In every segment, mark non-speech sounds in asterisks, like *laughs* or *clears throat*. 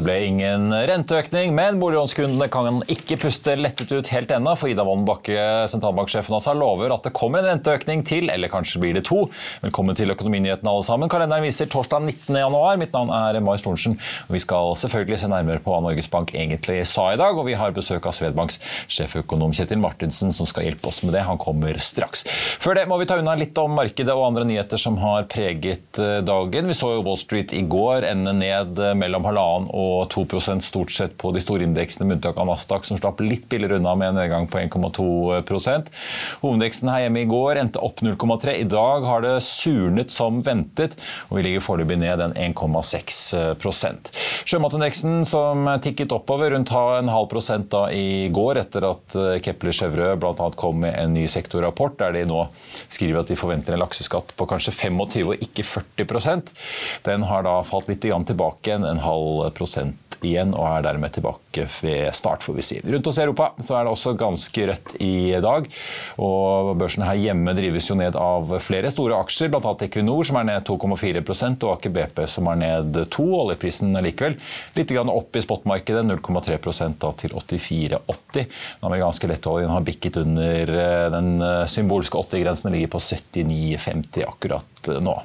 Det ble ingen renteøkning, men boliglånskundene kan ikke puste lettet ut helt ennå, for Ida Wolden Bakke, sentralbanksjefen altså, lover at det kommer en renteøkning til, eller kanskje blir det to. Velkommen til Økonominyhetene alle sammen. Kalenderen viser torsdag 19. januar. Mitt navn er Mai Storensen, vi skal selvfølgelig se nærmere på hva Norges Bank egentlig sa i dag, og vi har besøk av Svedbanks sjeføkonom Kjetil Martinsen, som skal hjelpe oss med det. Han kommer straks. Før det må vi ta unna litt om markedet og andre nyheter som har preget eh, dagen. Vi så jo Wall Street i går ende ned eh, mellom halvannen og og 2% stort sett på de store indeksene, med unntak av Nasdaq, som slapp litt billigere unna med en nedgang på 1,2 Hovedindeksen her hjemme i går endte opp 0,3. I dag har det surnet som ventet, og vi ligger foreløpig ned en 1,6% Sjømatindeksen som tikket oppover rundt en halv prosent da i går, etter at Kepler Chevrø bl.a. kom med en ny sektorrapport der de nå skriver at de forventer en lakseskatt på kanskje 25 og ikke 40% Den har da falt litt tilbake en halv prosent igjen og er dermed tilbake ved start, får vi si. Rundt oss i Europa så er det også ganske rødt i dag. og Børsen her hjemme drives jo ned av flere store aksjer, bl.a. Equinor som er ned 2,4 og Aker BP som er ned 2 Oljeprisen likevel litt opp i spotmarkedet, 0,3% til 84,80. Den amerikanske lettoljen har bikket under eh, den eh, symbolske 80-grensen, ligger på 79,50 akkurat nå.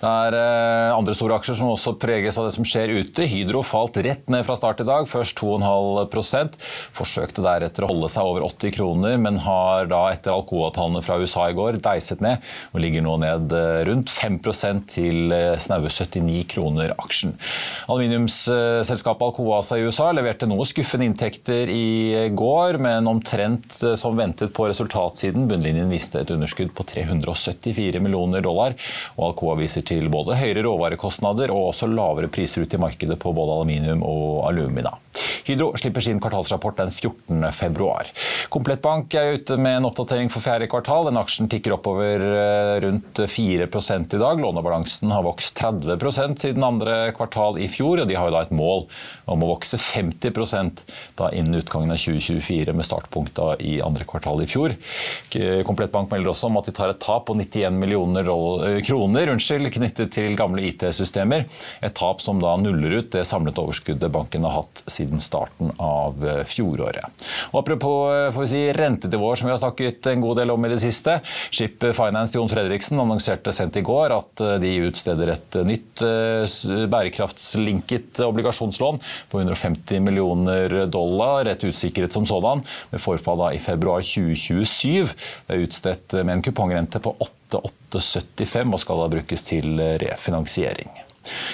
Det er eh, andre store aksjer som også preges av det som skjer ute. Hydro falt rett ned fra start i dag, først 2,5% Forsøkte deretter å holde seg over 80 kroner, men har da etter Alcoa-tallene fra USA i går deiset ned og ligger nå ned eh, rundt 5 til eh, snaue 79 kroner aksjen. Aluminiumsselskapet Alcoa i USA leverte noe skuffende inntekter i går, men omtrent som ventet på resultatsiden. Bunnlinjen viste et underskudd på 374 millioner dollar. og Alcoa Viser til både høyere råvarekostnader og også lavere priser ut i markedet på både aluminium og alumina. Hydro slipper sin kvartalsrapport den 14. februar. Komplettbank er ute med en oppdatering for fjerde kvartal. Den aksjen tikker oppover eh, rundt 4 i dag. Lånebalansen har vokst 30% siden andre kvartal i fjor, og de har et mål om å vokse 50 da innen utgangen av 2024, med startpunkt i andre kvartal i fjor. Komplett Bank melder også om at de tar et tap på 91 millioner eh, kroner unnskyld, knyttet til gamle IT-systemer. Et tap som da nuller ut det samlede overskuddet banken har hatt siden starten av eh, fjoråret. Og apropos eh, får vi si, rentenivåer, som vi har snakket en god del om i det siste. Ship Finance Jon Fredriksen annonserte sent i går at eh, de utsteder et nytt bærekraftslinket obligasjonslån på 150 millioner dollar, rett usikkerhet som sådan, med forfall i februar 2027. Det er utstedt med en kupongrente på 8,875 og skal da brukes til refinansiering.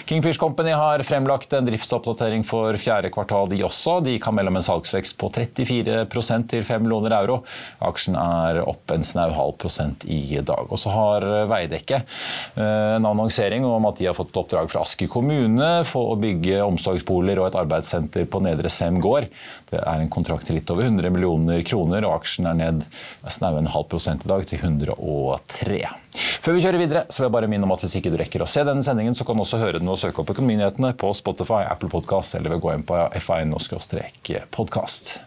Kingfish Company har fremlagt en driftsoppdatering for fjerde kvartal, de også. De kan melde om en salgsvekst på 34 til 5 millioner euro. Aksjen er opp en snau halv prosent i dag. Og så har Veidekke eh, en annonsering om at de har fått et oppdrag fra Asker kommune for å bygge omsorgsboliger og et arbeidssenter på Nedre Sem gård. Det er en kontrakt til litt over 100 millioner kroner, og aksjen er ned snau en halv prosent i dag, til 103. Før vi kjører videre, så vil jeg bare minne om at hvis ikke du rekker å se denne sendingen, så kan du også høre den og søke opp Økonominyhetene på Spotify, Apple Podcast eller ved å gå inn på f1 podkast.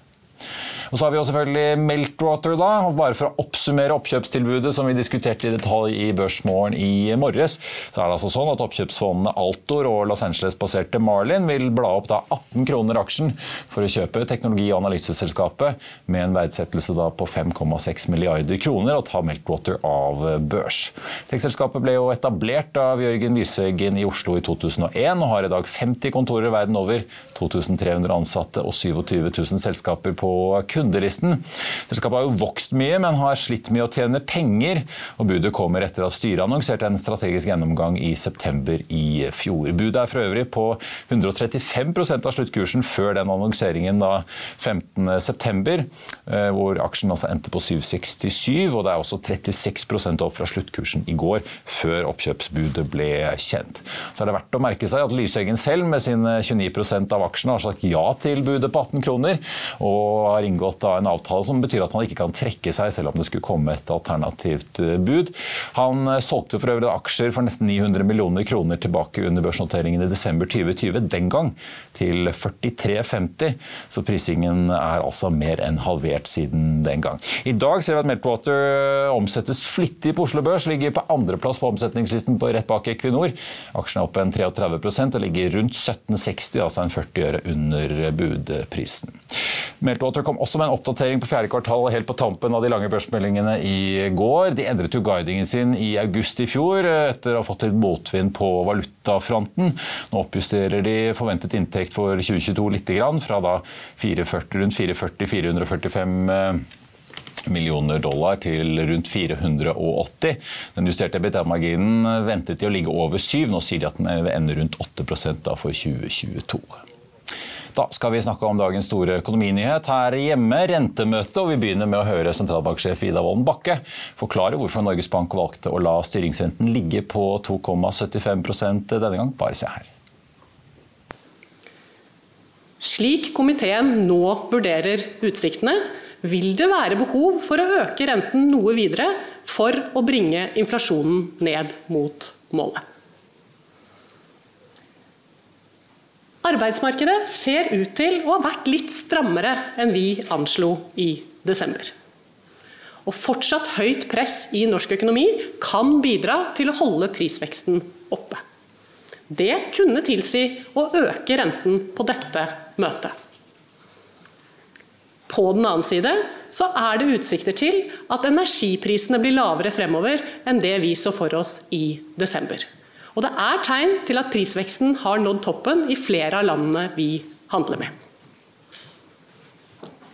Og så har vi jo selvfølgelig Meltwater, da. og Bare for å oppsummere oppkjøpstilbudet som vi diskuterte i detalj i Børsmorgen i morges, så er det altså sånn at oppkjøpsfondene Altor og Los Angeles-baserte Marlin vil bla opp da 18 kroner aksjen for å kjøpe teknologi- og analyseselskapet med en verdsettelse da på 5,6 milliarder kroner og ta Meltwater av børs. Tekselskapet ble jo etablert av Jørgen Lysøggen i Oslo i 2001 og har i dag 50 kontorer verden over, 2300 ansatte og 27 000 selskaper på kundelisten. Selskapet har jo vokst mye, men har slitt med å tjene penger. og Budet kommer etter at styret annonserte en strategisk gjennomgang i september i fjor. Budet er for øvrig på 135% av sluttkursen før den annonseringen da 15.9, eh, hvor aksjen altså endte på 767. og Det er også 36 opp fra sluttkursen i går, før oppkjøpsbudet ble kjent. Så er det verdt å merke seg at Lyseggen selv med sine 29% av aksjene har sagt ja til budet på 18 kroner, og har inngått en avtale som betyr at han ikke kan trekke seg selv om det skulle komme et alternativt eh, bud. Han eh, solgte for øvrig aksjer for nesten 900 millioner kroner tilbake under børsnoteringen i desember 2020, den gang til 43,50, så prisingen er altså mer enn halvert siden den gang. I dag ser vi at Meltwater eh, omsettes flittig på Oslo Børs, ligger på andreplass på omsetningslisten på rett bak Equinor. Aksjen er opp en 33% og ligger rundt 1760, altså en 40 øre under budprisen. Meltwater kom også med en oppdatering på fjerde kvartal helt på tampen av de lange børsmeldingene i går. De endret jo guidingen sin i august i fjor etter å ha fått litt motvind på valutafronten. Nå oppjusterer de forventet inntekt for 2022 litt, fra da 440, rundt 440-445 millioner dollar til rundt 480. Den justerte EBITDA-marginen ventet de å ligge over 7. Nå sier de at den ender rundt 8% for 2022. Da skal vi snakke om dagens store økonominyhet her hjemme, rentemøte. og Vi begynner med å høre sentralbanksjef Ida Wolden Bakke forklare hvorfor Norges Bank valgte å la styringsrenten ligge på 2,75% denne gang. Bare se her. Slik komiteen nå vurderer utsiktene, vil det være behov for å øke renten noe videre for å bringe inflasjonen ned mot målet. Arbeidsmarkedet ser ut til å ha vært litt strammere enn vi anslo i desember. Og fortsatt høyt press i norsk økonomi kan bidra til å holde prisveksten oppe. Det kunne tilsi å øke renten på dette møtet. På den annen side så er det utsikter til at energiprisene blir lavere fremover enn det vi så for oss i desember. Og det er tegn til at prisveksten har nådd toppen i flere av landene vi handler med.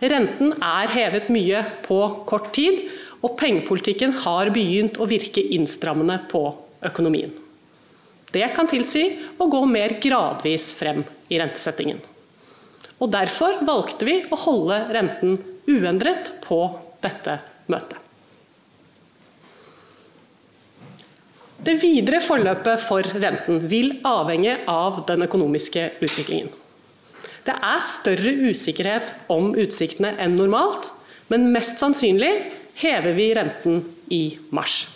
Renten er hevet mye på kort tid, og pengepolitikken har begynt å virke innstrammende på økonomien. Det kan tilsi å gå mer gradvis frem i rentesettingen. Og Derfor valgte vi å holde renten uendret på dette møtet. Det videre forløpet for renten vil avhenge av den økonomiske utviklingen. Det er større usikkerhet om utsiktene enn normalt, men mest sannsynlig hever vi renten i mars.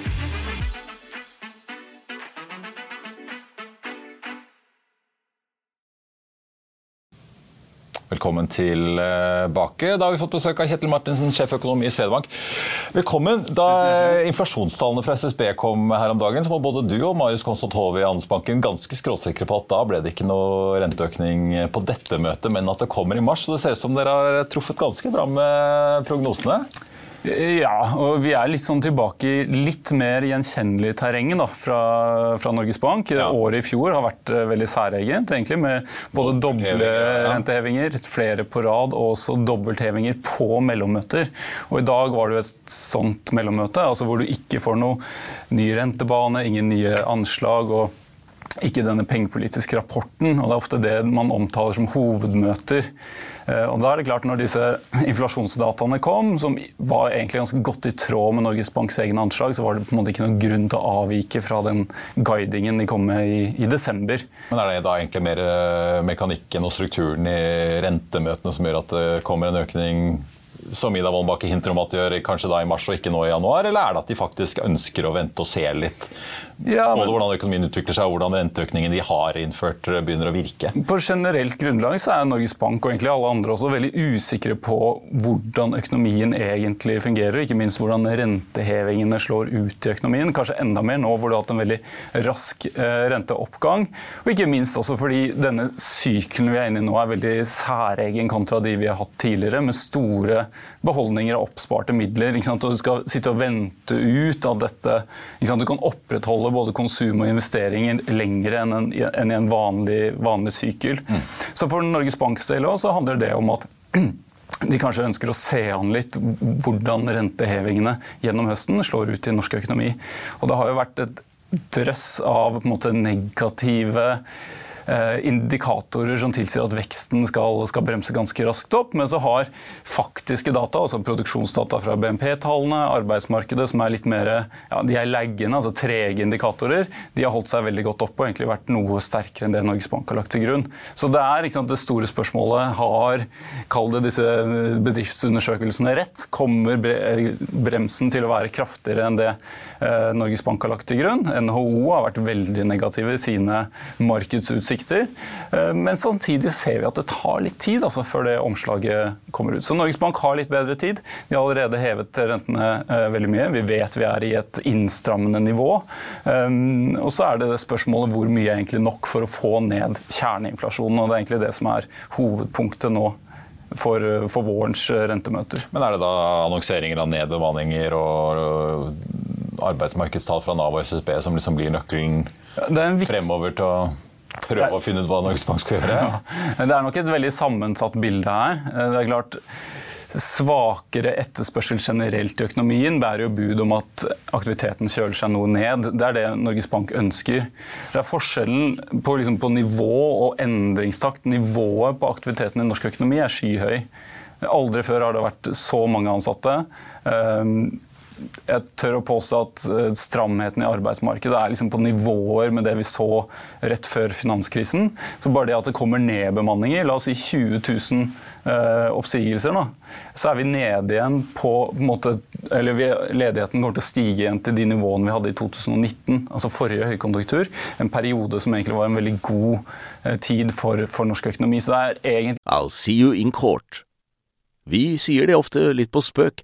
Velkommen tilbake. Da har vi fått besøk av Kjetil Martinsen, sjeføkonom i Svedebank. Velkommen. Da inflasjonstallene fra SSB kom her om dagen, så var både du og Marius Konstant Hove i Handelsbanken ganske skråsikre på at da ble det ikke noe renteøkning på dette møtet, men at det kommer i mars. Så det ser ut som dere har truffet ganske bra med prognosene? Ja, og vi er litt sånn tilbake i litt mer gjenkjennelig terreng da, fra, fra, Norges Bank. Ja. Året i fjor har vært uh, veldig særegent, egentlig, med både doble ja. rentehevinger, flere på rad, og også dobbelthevinger på mellommøter. Og I dag var det jo et sånt mellommøte, altså hvor du ikke får noe ny rentebane, ingen nye anslag. og ikke denne pengepolitiske rapporten. og Det er ofte det man omtaler som hovedmøter. Eh, og da er det klart Når disse inflasjonsdataene kom, som var egentlig ganske godt i tråd med Norges Banks egne anslag, så var det på en måte ikke noen grunn til å avvike fra den guidingen de kom med i, i desember. Men Er det da egentlig mer eh, mekanikken og strukturen i rentemøtene som gjør at det kommer en økning som Ida Wolden Bakke hinter om at de gjør kanskje da i mars og ikke nå i januar, eller er det at de faktisk ønsker å vente og se litt? Ja, men... Både hvordan økonomien utvikler seg og hvordan renteøkningen de har innført, begynner å virke? På generelt grunnlag så er Norges Bank og egentlig alle andre også veldig usikre på hvordan økonomien egentlig fungerer, ikke minst hvordan rentehevingene slår ut i økonomien. Kanskje enda mer nå hvor du har hatt en veldig rask eh, renteoppgang. Og ikke minst også fordi denne sykelen vi er inne i nå er veldig særegen kontra de vi har hatt tidligere, med store beholdninger av oppsparte midler. Og du skal sitte og vente ut av dette. Du kan opprettholde både konsum og investeringer lenger enn, en, enn i en vanlig, vanlig sykkel. Mm. Så for Norges Banks del så handler det om at *clears throat* de kanskje ønsker å se an litt hvordan rentehevingene gjennom høsten slår ut i norsk økonomi. Og det har jo vært et drøss av måte, negative indikatorer som tilsier at veksten skal, skal, bremse ganske raskt opp. Men så har faktiske data, altså produksjonsdata fra BNP-tallene, arbeidsmarkedet som er litt mer ja, de er laggende, altså trege indikatorer, de har holdt seg veldig godt oppe og egentlig vært noe sterkere enn det Norges Bank har lagt til grunn. Så det er sant, det store spørsmålet har, kall det disse bedriftsundersøkelsene rett? Kommer bremsen til å være kraftigere enn det eh, Norges Bank har lagt til grunn? NHO har vært veldig negative i sine markedsutsikter utsikter. Eh, men samtidig ser vi at det tar litt tid altså, før det omslaget kommer ut. Så Norges Bank har litt bedre tid. De har allerede hevet rentene eh, veldig mye. Vi vet vi er i et innstrammende nivå. Um, og så er det, det spørsmålet hvor mye er egentlig nok for å få ned kjerneinflasjonen. og Det er egentlig det som er hovedpunktet nå. For, for, vårens rentemøter. Men Er det da annonseringer av nedbemanninger og arbeidsmarkedstall fra Nav og SSB som liksom blir nøkkelen fremover til å prøve å finne ut hva Norges Bank skal gjøre? *laughs* Ja. Det er nok et veldig sammensatt bilde her. Det er klart Svakere etterspørsel generelt i økonomien bærer jo bud om at aktiviteten kjøler seg noe ned. Det er det Norges Bank ønsker. Det er forskjellen på, liksom, på nivå og endringstakt. Nivået på aktiviteten i norsk økonomi er skyhøy. Aldri før har det vært så mange ansatte. Jeg tør å påstå at eh, stramheten i arbeidsmarkedet er liksom på nivåer med det vi så rett før finanskrisen. Så bare det at det kommer nedbemanninger, la oss si 20 000 uh, oppsigelser, nå, så er vi nede igjen på, på måte, eller vi, Ledigheten kommer til å stige igjen til de nivåene vi hadde i 2019, altså forrige høykonjunktur. En periode som egentlig var en veldig god uh, tid for, for, norsk økonomi. Så det er egentlig I'll see you in court. Vi sier det ofte litt på spøk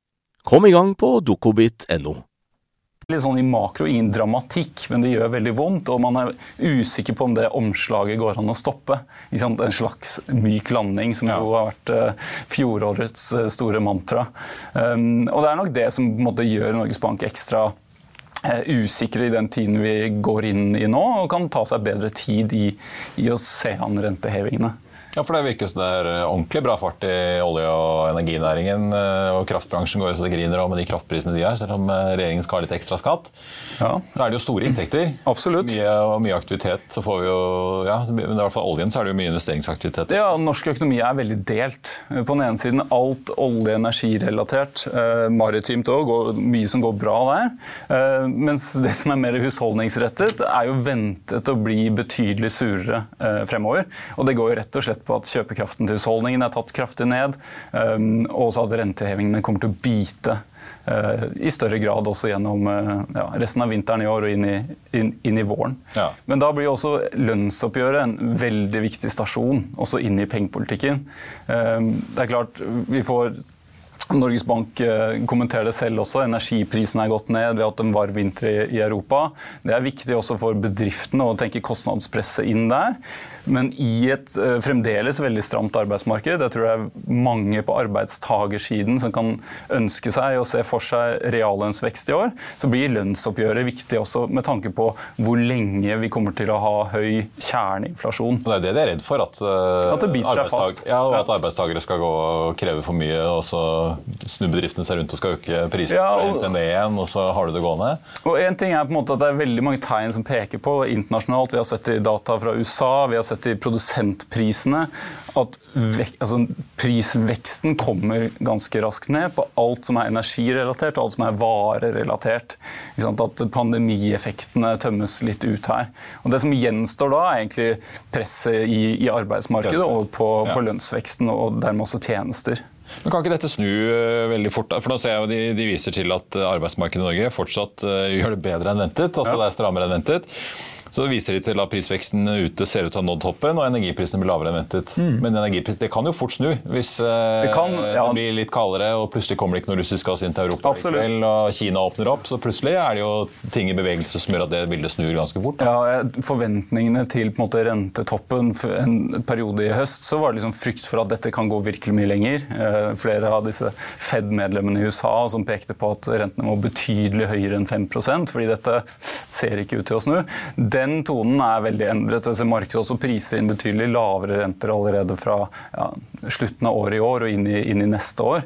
Kom i gang på dokobit.no. Litt sånn i makro, ingen dramatikk, men det gjør veldig vondt. Og man er usikker på om det omslaget går an å stoppe. En slags myk landing, som jo har vært uh, fjorårets uh, store mantra. Um, og det er nok det som måte, gjør Norges Bank ekstra uh, usikre i den tiden vi går inn i nå, og kan ta seg bedre tid i, i å se an rentehevingene. Ja, for Det virker som det er ordentlig bra fart i olje- og energinæringen. Eh, og Kraftbransjen går jo så det griner med de kraftprisene de har, selv om eh, regjeringen skal ha litt ekstra skatt. Ja. Så er det jo store inntekter. Absolutt. Mye, og mye aktivitet. Så får vi jo, ja, men i hvert fall oljen så er det jo mye investeringsaktivitet. Ja, Norsk økonomi er veldig delt. På den ene siden alt olje- og energirelatert. Eh, maritimt òg, og mye som går bra der. Eh, mens det som er mer husholdningsrettet, er jo ventet å bli betydelig surere eh, fremover. Og det går jo rett og slett på at kjøpekraften til husholdningene er tatt kraftig ned, um, og også at rentehevingene kommer til å bite uh, i større grad også gjennom uh, ja, resten av vinteren i år og inn i, inn, inn i våren. Ja. Men da blir også lønnsoppgjøret en veldig viktig stasjon, også inn i pengepolitikken. Um, det er klart, vi får Norges Bank eh, kommenterer det selv også. Energiprisene er gått ned. Vi har hatt en varm vinter i Europa. Det er viktig også for bedriftene å tenke kostnadspresset inn der. Men i et uh, fremdeles veldig stramt arbeidsmarked, jeg tror det er mange på arbeidstagersiden som kan ønske seg og se for seg reallønnsvekst i år, så blir lønnsoppgjøret viktig også med tanke på hvor lenge vi kommer til å ha høy kjerneinflasjon. Det er det de er redd for, at, uh, at, ja, at arbeidstakere skal gå og kreve for mye, og så snur bedriftene seg rundt og skal øke prisene ja, og, ned igjen, og så har du det gående. Og en ting er på en måte at Det er veldig mange tegn som peker på internasjonalt. Vi har sett i data fra USA. vi har sett i produsentprisene at vek, altså, prisveksten kommer ganske raskt ned på alt som er energirelatert og alt som er varerelatert. At pandemieffektene tømmes litt ut her. Og Det som gjenstår da, er egentlig presset i, i arbeidsmarkedet og på, ja. på lønnsveksten og dermed også tjenester. Men Kan ikke dette snu eh, veldig fort? For nå ser jeg jo de, de viser til at arbeidsmarkedet i Norge fortsatt uh, *laughs* gjør det bedre enn ventet. altså ja. det er strammere enn ventet. Så viser de til at prisveksten ute ser ut til å ha nådd toppen, og energiprisene blir lavere enn ventet. Mm. Men energipris, det kan jo fort snu hvis eh, det, kan, ja. det, blir litt kaldere og plutselig kommer det ikke noe russisk gass inn til Europa likevel, og Kina åpner opp. Så plutselig er det jo ting i bevegelse som gjør at det bildet snur ganske fort. Ja, Forventningene til på en måte, rentetoppen en periode i høst, så var det liksom frykt for at dette kan gå virkelig mye lenger. Eh, flere av disse Fed-medlemmene i USA som pekte på at rentene må betydelig høyere enn 5% fordi dette ser ikke ut til å snu. Det den tonen er veldig endret. Altså, markedet også priser inn betydelig lavere renter allerede fra ja, slutten av året i år og inn i, inn i neste år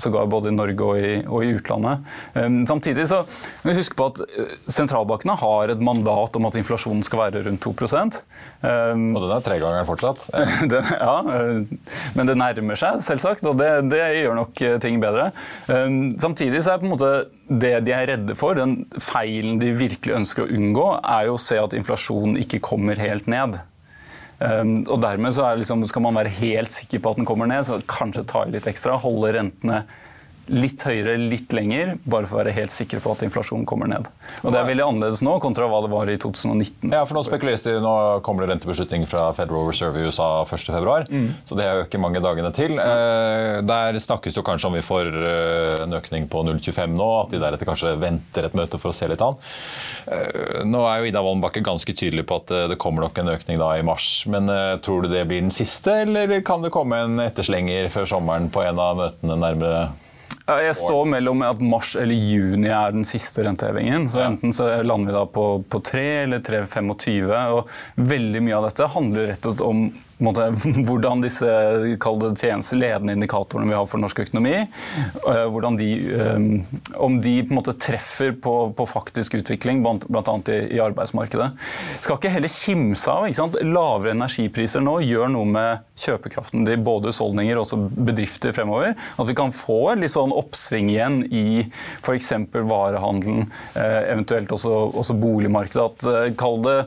sågar både i Norge og i, og i utlandet. Um, samtidig så må vi huske på at uh, sentralbankene har et mandat om at inflasjonen skal være rundt 2 um, Og den er tregangeren fortsatt? *laughs* ja, uh, men det nærmer seg selvsagt, og det, det gjør nok uh, ting bedre. Um, samtidig så er på en måte det de er redde for, den feilen de virkelig ønsker å unngå, er jo å se at inflasjonen ikke kommer helt ned. Um, og Dermed liksom, skal man være helt sikker på at den kommer ned, så kanskje ta i litt ekstra. Holde rentene litt høyere litt lenger, bare for å være helt sikre på at inflasjonen kommer ned. Og Det er veldig annerledes nå kontra hva det var i 2019. Ja, for Nå spekuleres det, nå kommer det rentebeslutning fra Federal Reserve i USA 1.2., mm. så det er jo ikke mange dagene til. Eh, der snakkes det kanskje om vi får eh, en økning på 0,25 nå, at de deretter kanskje venter et møte for å se litt an. Eh, nå er jo Ida Wolden Bakke ganske tydelig på at det kommer nok en økning da i mars, men tror du det blir den siste, eller kan det komme en etterslenger før sommeren på en av møtene nærmere jeg står mellom at mars eller juni er den siste rentehevingen. så Enten så lander vi da på, på 3 eller 3,25. og Veldig mye av dette handler rett og slett om måte, *laughs* hvordan disse tjenester, ledende indikatorene vi har for norsk økonomi, eh, de, eh, om de på måte treffer på, på faktisk utvikling, bl.a. I, i arbeidsmarkedet. Skal ikke heller kimse av ikke sant? Lavere energipriser nå gjør noe med kjøpekraften til både husholdninger og bedrifter fremover. At vi kan få et litt sånn oppsving igjen i f.eks. varehandelen, eh, eventuelt også, også boligmarkedet. At kall det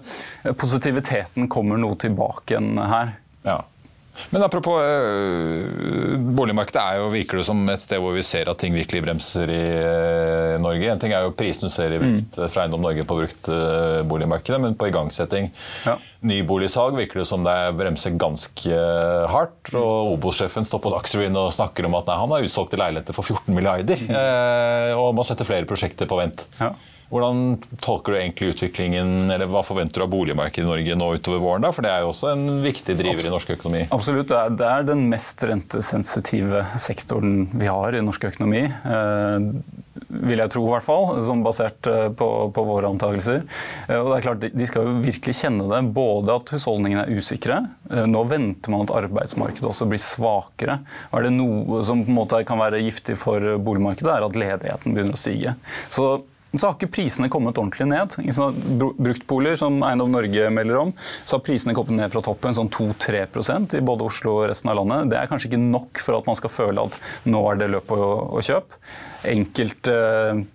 positiviteten kommer noe tilbake igjen her. Ja. Men apropos øh, boligmarkedet er jo, virker det som et sted hvor vi ser at ting virkelig bremser i øh, Norge. En ting er jo prisen du ser i brukt, mm. fra Eiendom Norge på bruktboligmarkedet, øh, men på igangsetting, ja. nyboligsalg, virker det som det bremser ganske hardt. Og Obos-sjefen står på Dagsrevyen og snakker om at nei, han har utsolgte leiligheter for 14 milliarder, mm. og må sette flere prosjekter på vent. Ja. Hvordan tolker du egentlig utviklingen, eller hva forventer du av boligmarkedet i Norge nå utover våren? da? For det er jo også en viktig driver Absolutt. i norsk økonomi. Absolutt. Det er den mest rentesensitive sektoren vi har i norsk økonomi. Eh, vil jeg tro, i hvert fall, som basert eh, på, på våre antakelser. Eh, og det er klart, De skal jo virkelig kjenne det, både at husholdningene er usikre. Nå venter man at arbeidsmarkedet også blir svakere. Og er det noe som på en måte kan være giftig for boligmarkedet, er at ledigheten begynner å stige. Så så har ikke prisene kommet ordentlig ned. Bruktboliger, som Eiendom Norge melder om, så har prisene kommet ned fra toppen sånn 2-3% i både Oslo og resten av landet. Det er kanskje ikke nok for at man skal føle at nå er det løp å, å kjøpe. Enkelt, eh,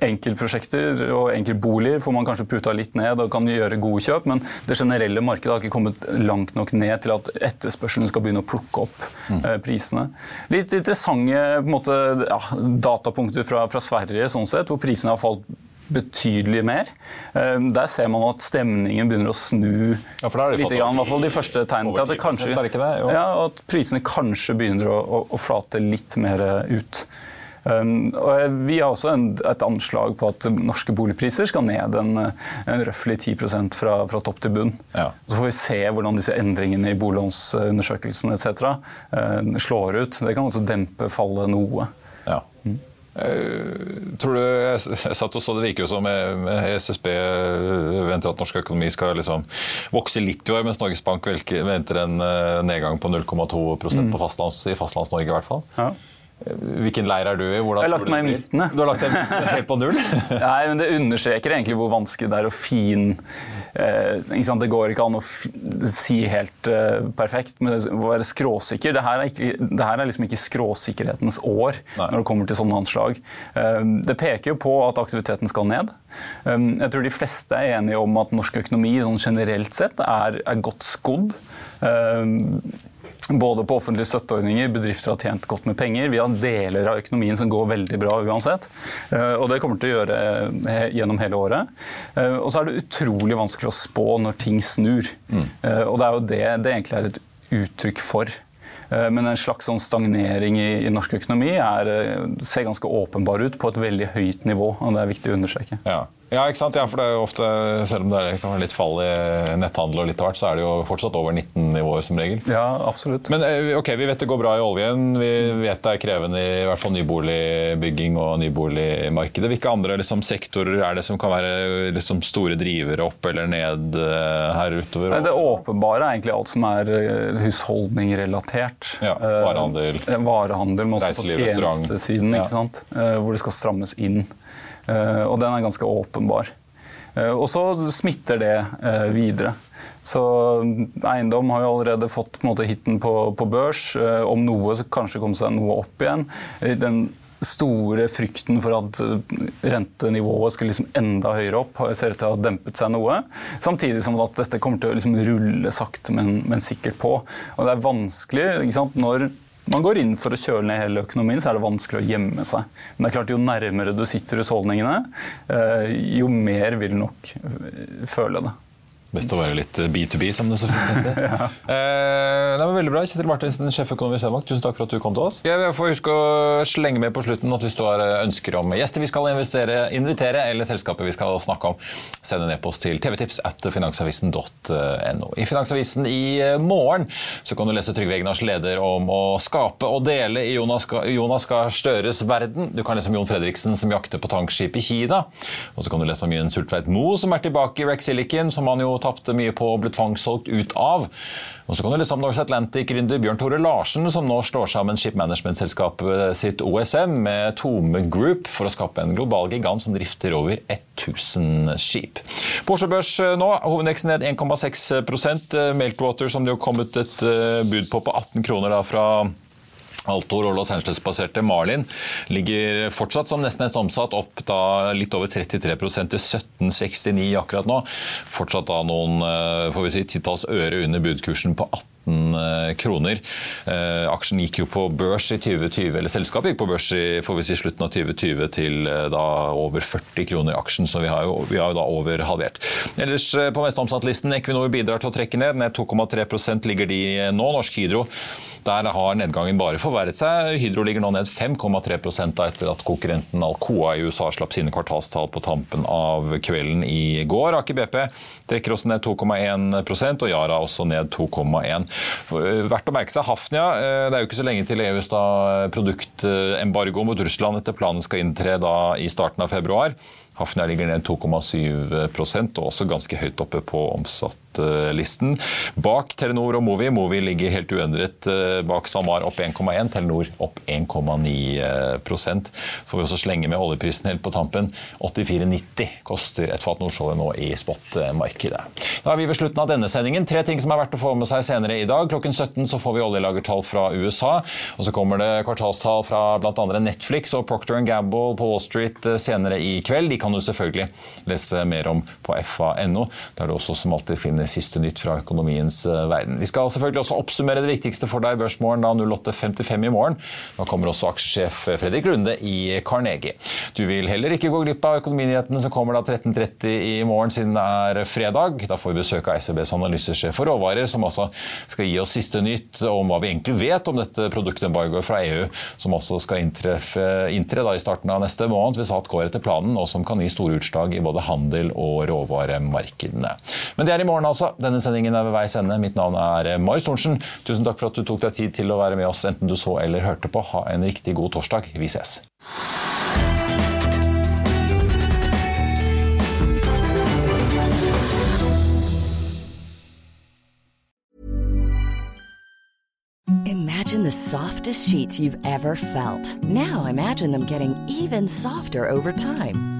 Enkeltprosjekter og enkeltboliger får man kanskje puta litt ned og kan gjøre gode kjøp, men det generelle markedet har ikke kommet langt nok ned til at etterspørselen skal begynne å plukke opp mm. prisene. Litt interessante måte, ja, datapunkter fra, fra, Sverige, sånn sett, hvor prisene har falt betydelig mer. Eh, der ser man at stemningen begynner å snu ja, litt. Grann, I hvert fall de første tegnene til at, det kanskje, ja, at prisene kanskje begynner å, å, å flate litt mer ut. Um, og vi har også en, et anslag på at norske boligpriser skal ned en, en røftlig 10 fra, fra topp til bunn. Ja. Så får vi se hvordan disse endringene i boliglånsundersøkelsen etc. Uh, slår ut. Det kan også dempe fallet noe. Ja. Mm. Uh, tror du, jeg, jeg, satt og så Det virker jo som SSB venter at norsk økonomi skal liksom vokse litt i år, mens Norges Bank venter en nedgang på 0,2 mm. fastlands, i Fastlands-Norge i hvert fall. Ja. Hvilken leir er du i? Hvordan jeg har lagt meg i midten. Du har lagt deg helt på null? *laughs* Nei, men Det understreker egentlig hvor vanskelig det er å fin eh, Det går ikke an å si helt eh, perfekt, men å være skråsikker det her, er ikke, det her er liksom ikke skråsikkerhetens år Nei. når det kommer til sånne anslag. Eh, det peker jo på at aktiviteten skal ned. Eh, jeg tror de fleste er enige om at norsk økonomi sånn generelt sett er, er godt skodd. Både på offentlige støtteordninger, bedrifter har tjent godt med penger. Vi har deler av økonomien som går veldig bra uansett. Eh, og det kommer til å gjøre eh, gjennom hele året. Eh, og så er det utrolig vanskelig å spå når ting snur. Mm. Og det er jo det det egentlig er et uttrykk for. Men en slags sånn stagnering i, i, norsk økonomi er, ser ganske åpenbar ut på et veldig høyt nivå. og Det er viktig å understreke. Ja. Ja, ikke sant? Ja, for det er jo ofte, Selv om det kan være litt fall i netthandel, og litt av hvert, så er det jo fortsatt over 19-nivåer som regel. Ja, absolutt. Men eh, ok, Vi vet det går bra i oljen. Vi vet det er krevende i hvert fall nyboligbygging og nyboligmarkedet. Hvilke andre liksom, sektorer er det som kan være liksom, store drivere opp eller ned her utover? Det åpenbare er egentlig alt som er uh, husholdningrelatert. Ja, Varehandel. eh, varehandel, men også på tjenestesiden, ja. hvor det skal strammes inn. Eh, og den er ganske åpenbar. Eh, og så smitter det eh, videre. Så eiendom har jo allerede fått på måte, hiten på, på, børs. Om noe så kanskje komme seg noe opp igjen. Den store frykten for at rentenivået skulle liksom enda høyere opp, ser ut til å ha dempet seg noe. Samtidig som at dette kommer til å liksom rulle sakte, men, men, sikkert på. Og det er vanskelig når man går inn for å kjøle ned hele økonomien, så er det vanskelig å gjemme seg. Men det er klart, jo nærmere du sitter husholdningene, eh, jo mer vil du nok føle det. Best å være litt B2B, som det selvfølgelig heter. *laughs* ja. eh, det var veldig bra. Kjetil Martinsen, sjeføkonom i Sedbank, tusen takk for at du kom til oss. Jeg får huske å slenge med på slutten at hvis du har ønsker om gjester vi skal invitere, eller selskapet vi skal snakke om, send en e-post til tvtips at finansavisen.no. I Finansavisen i morgen så kan du lese Trygve Egnars leder om å skape og dele i Jonas, Jonas Gahr Støres verden. Du kan lese om Jon Fredriksen som jakter på tankskip i Kina. Og så kan du lese om Jens Hultveit Moe som er tilbake i Rex Silicon, som han jo tapte mye på og ble tvangssolgt ut av. Og så kan du lese om Norse Atlantic-gründer Bjørn Tore Larsen, som nå slår sammen Ship Management-selskapet sitt OSM med Tome Group for å skape en global gigant som drifter over 1000 skip. På Oslo Børs eh, nå, hovedindeksen ned 1,6 eh, Meltwater, som det har kommet et eh, bud på på 18 kroner da fra Altor og Los Angeles-baserte Marlin ligger fortsatt som nesten mest omsatt, opp da litt over 33% til 1769 akkurat nå. Fortsatt da noen eh, får vi si, titalls øre under budkursen på 18 eh, kroner. Eh, aksjen gikk jo på børs i 2020, eller selskapet gikk på børs i får vi si, slutten av 2020 til da over 40 kroner aksjen, så vi har jo, vi har jo da over halvert. Ellers på mest omsatt-listen, Equinor bidrar til å trekke ned. Ned 2,3% ligger de nå. Norsk Hydro Der har nedgangen bare forverret seg. Hydro ligger nå ned 5,3% etter at konkurrenten Alcoa i USA slapp sine kvartalstall på tampen av kvelden i går. Aker BP trekker også ned 2,1% og Yara også ned 2,1 Verdt å merke seg Hafnia. Eh, det er jo ikke så lenge til EUs produktembargo mot Russland etter planen skal inntre i starten av februar. Hafnia ligger ned 2,7% og også ganske høyt oppe på omsattlisten. Bak Telenor og Movi. Movi ligger helt uendret eh, bak SalMar opp 1,1, Telenor opp 1,9% Får vi også slenge med oljeprisen helt på tampen. 84,90 koster et fat nordsjøolje nå i spotmarkedet. Da er vi ved slutten av denne sendingen. Tre ting som er verdt å få med seg senere i dag. Klokken 17 så får vi oljelagertall fra USA. Og så kommer det kvartalstall fra bl.a. Netflix og Procter Gamble på Wall Street eh, senere i kveld. De kan kan du selvfølgelig lese mer om på fa.no, der du også som alltid finner siste nytt fra økonomiens eh, verden. Vi skal selvfølgelig også oppsummere det viktigste for deg i Børsmorgen da 08.55 i morgen. Da kommer også aksjesjef Fredrik Lunde i Carnegie. Du vil heller ikke gå glipp av økonominyhetene som kommer da 13.30 i morgen, siden det er fredag. Da får vi besøk av SEBs analysesjef for råvarer, som altså skal gi oss siste nytt om hva vi egentlig vet om dette produktembargoet fra EU, som altså skal inntre, inntre i starten av neste måned hvis alt går etter planen, og som kan kan gi store utslag i både handel og råvaremarkedene. Men det er i morgen, altså. Denne sendingen er ved veis ende. Mitt navn er Marius Thorensen. Tusen takk for at du tok deg tid til å være med oss, enten du så eller hørte på. Ha en riktig god torsdag. Vi ses. Imagine the softest sheets you've ever felt. Now imagine them getting even softer over time.